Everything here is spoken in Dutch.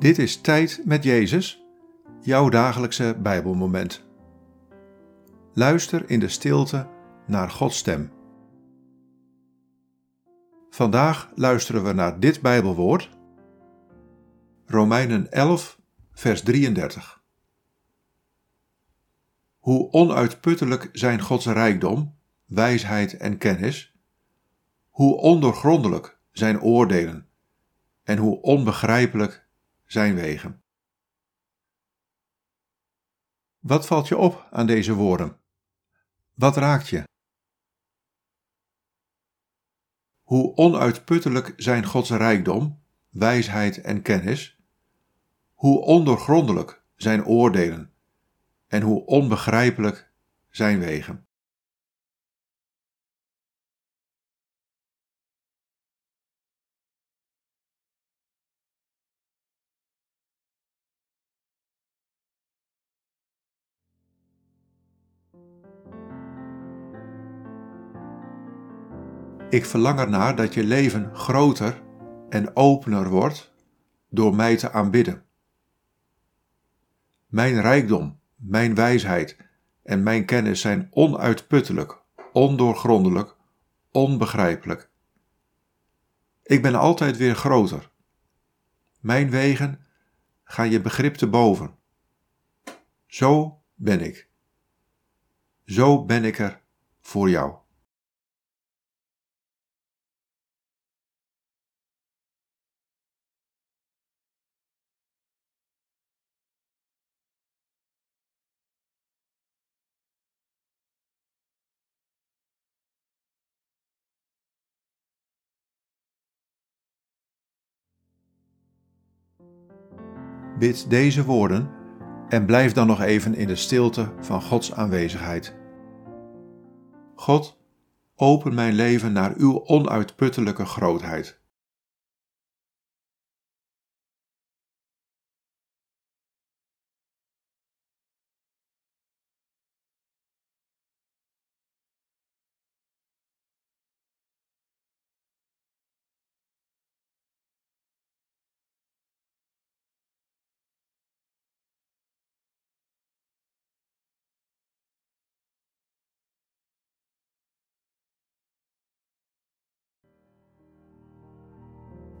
Dit is Tijd met Jezus, jouw dagelijkse Bijbelmoment. Luister in de stilte naar Gods stem. Vandaag luisteren we naar dit Bijbelwoord, Romeinen 11, vers 33. Hoe onuitputtelijk zijn Gods rijkdom, wijsheid en kennis, hoe ondoorgrondelijk zijn oordelen en hoe onbegrijpelijk zijn wegen. Wat valt je op aan deze woorden? Wat raakt je? Hoe onuitputtelijk zijn Gods rijkdom, wijsheid en kennis, hoe ondoorgrondelijk zijn oordelen en hoe onbegrijpelijk zijn wegen. Ik verlang ernaar dat je leven groter en opener wordt door mij te aanbidden. Mijn rijkdom, mijn wijsheid en mijn kennis zijn onuitputtelijk, ondoorgrondelijk, onbegrijpelijk. Ik ben altijd weer groter. Mijn wegen gaan je begrip te boven. Zo ben ik. Zo ben ik er voor jou. Bid deze woorden en blijf dan nog even in de stilte van Gods aanwezigheid. God, open mijn leven naar uw onuitputtelijke grootheid.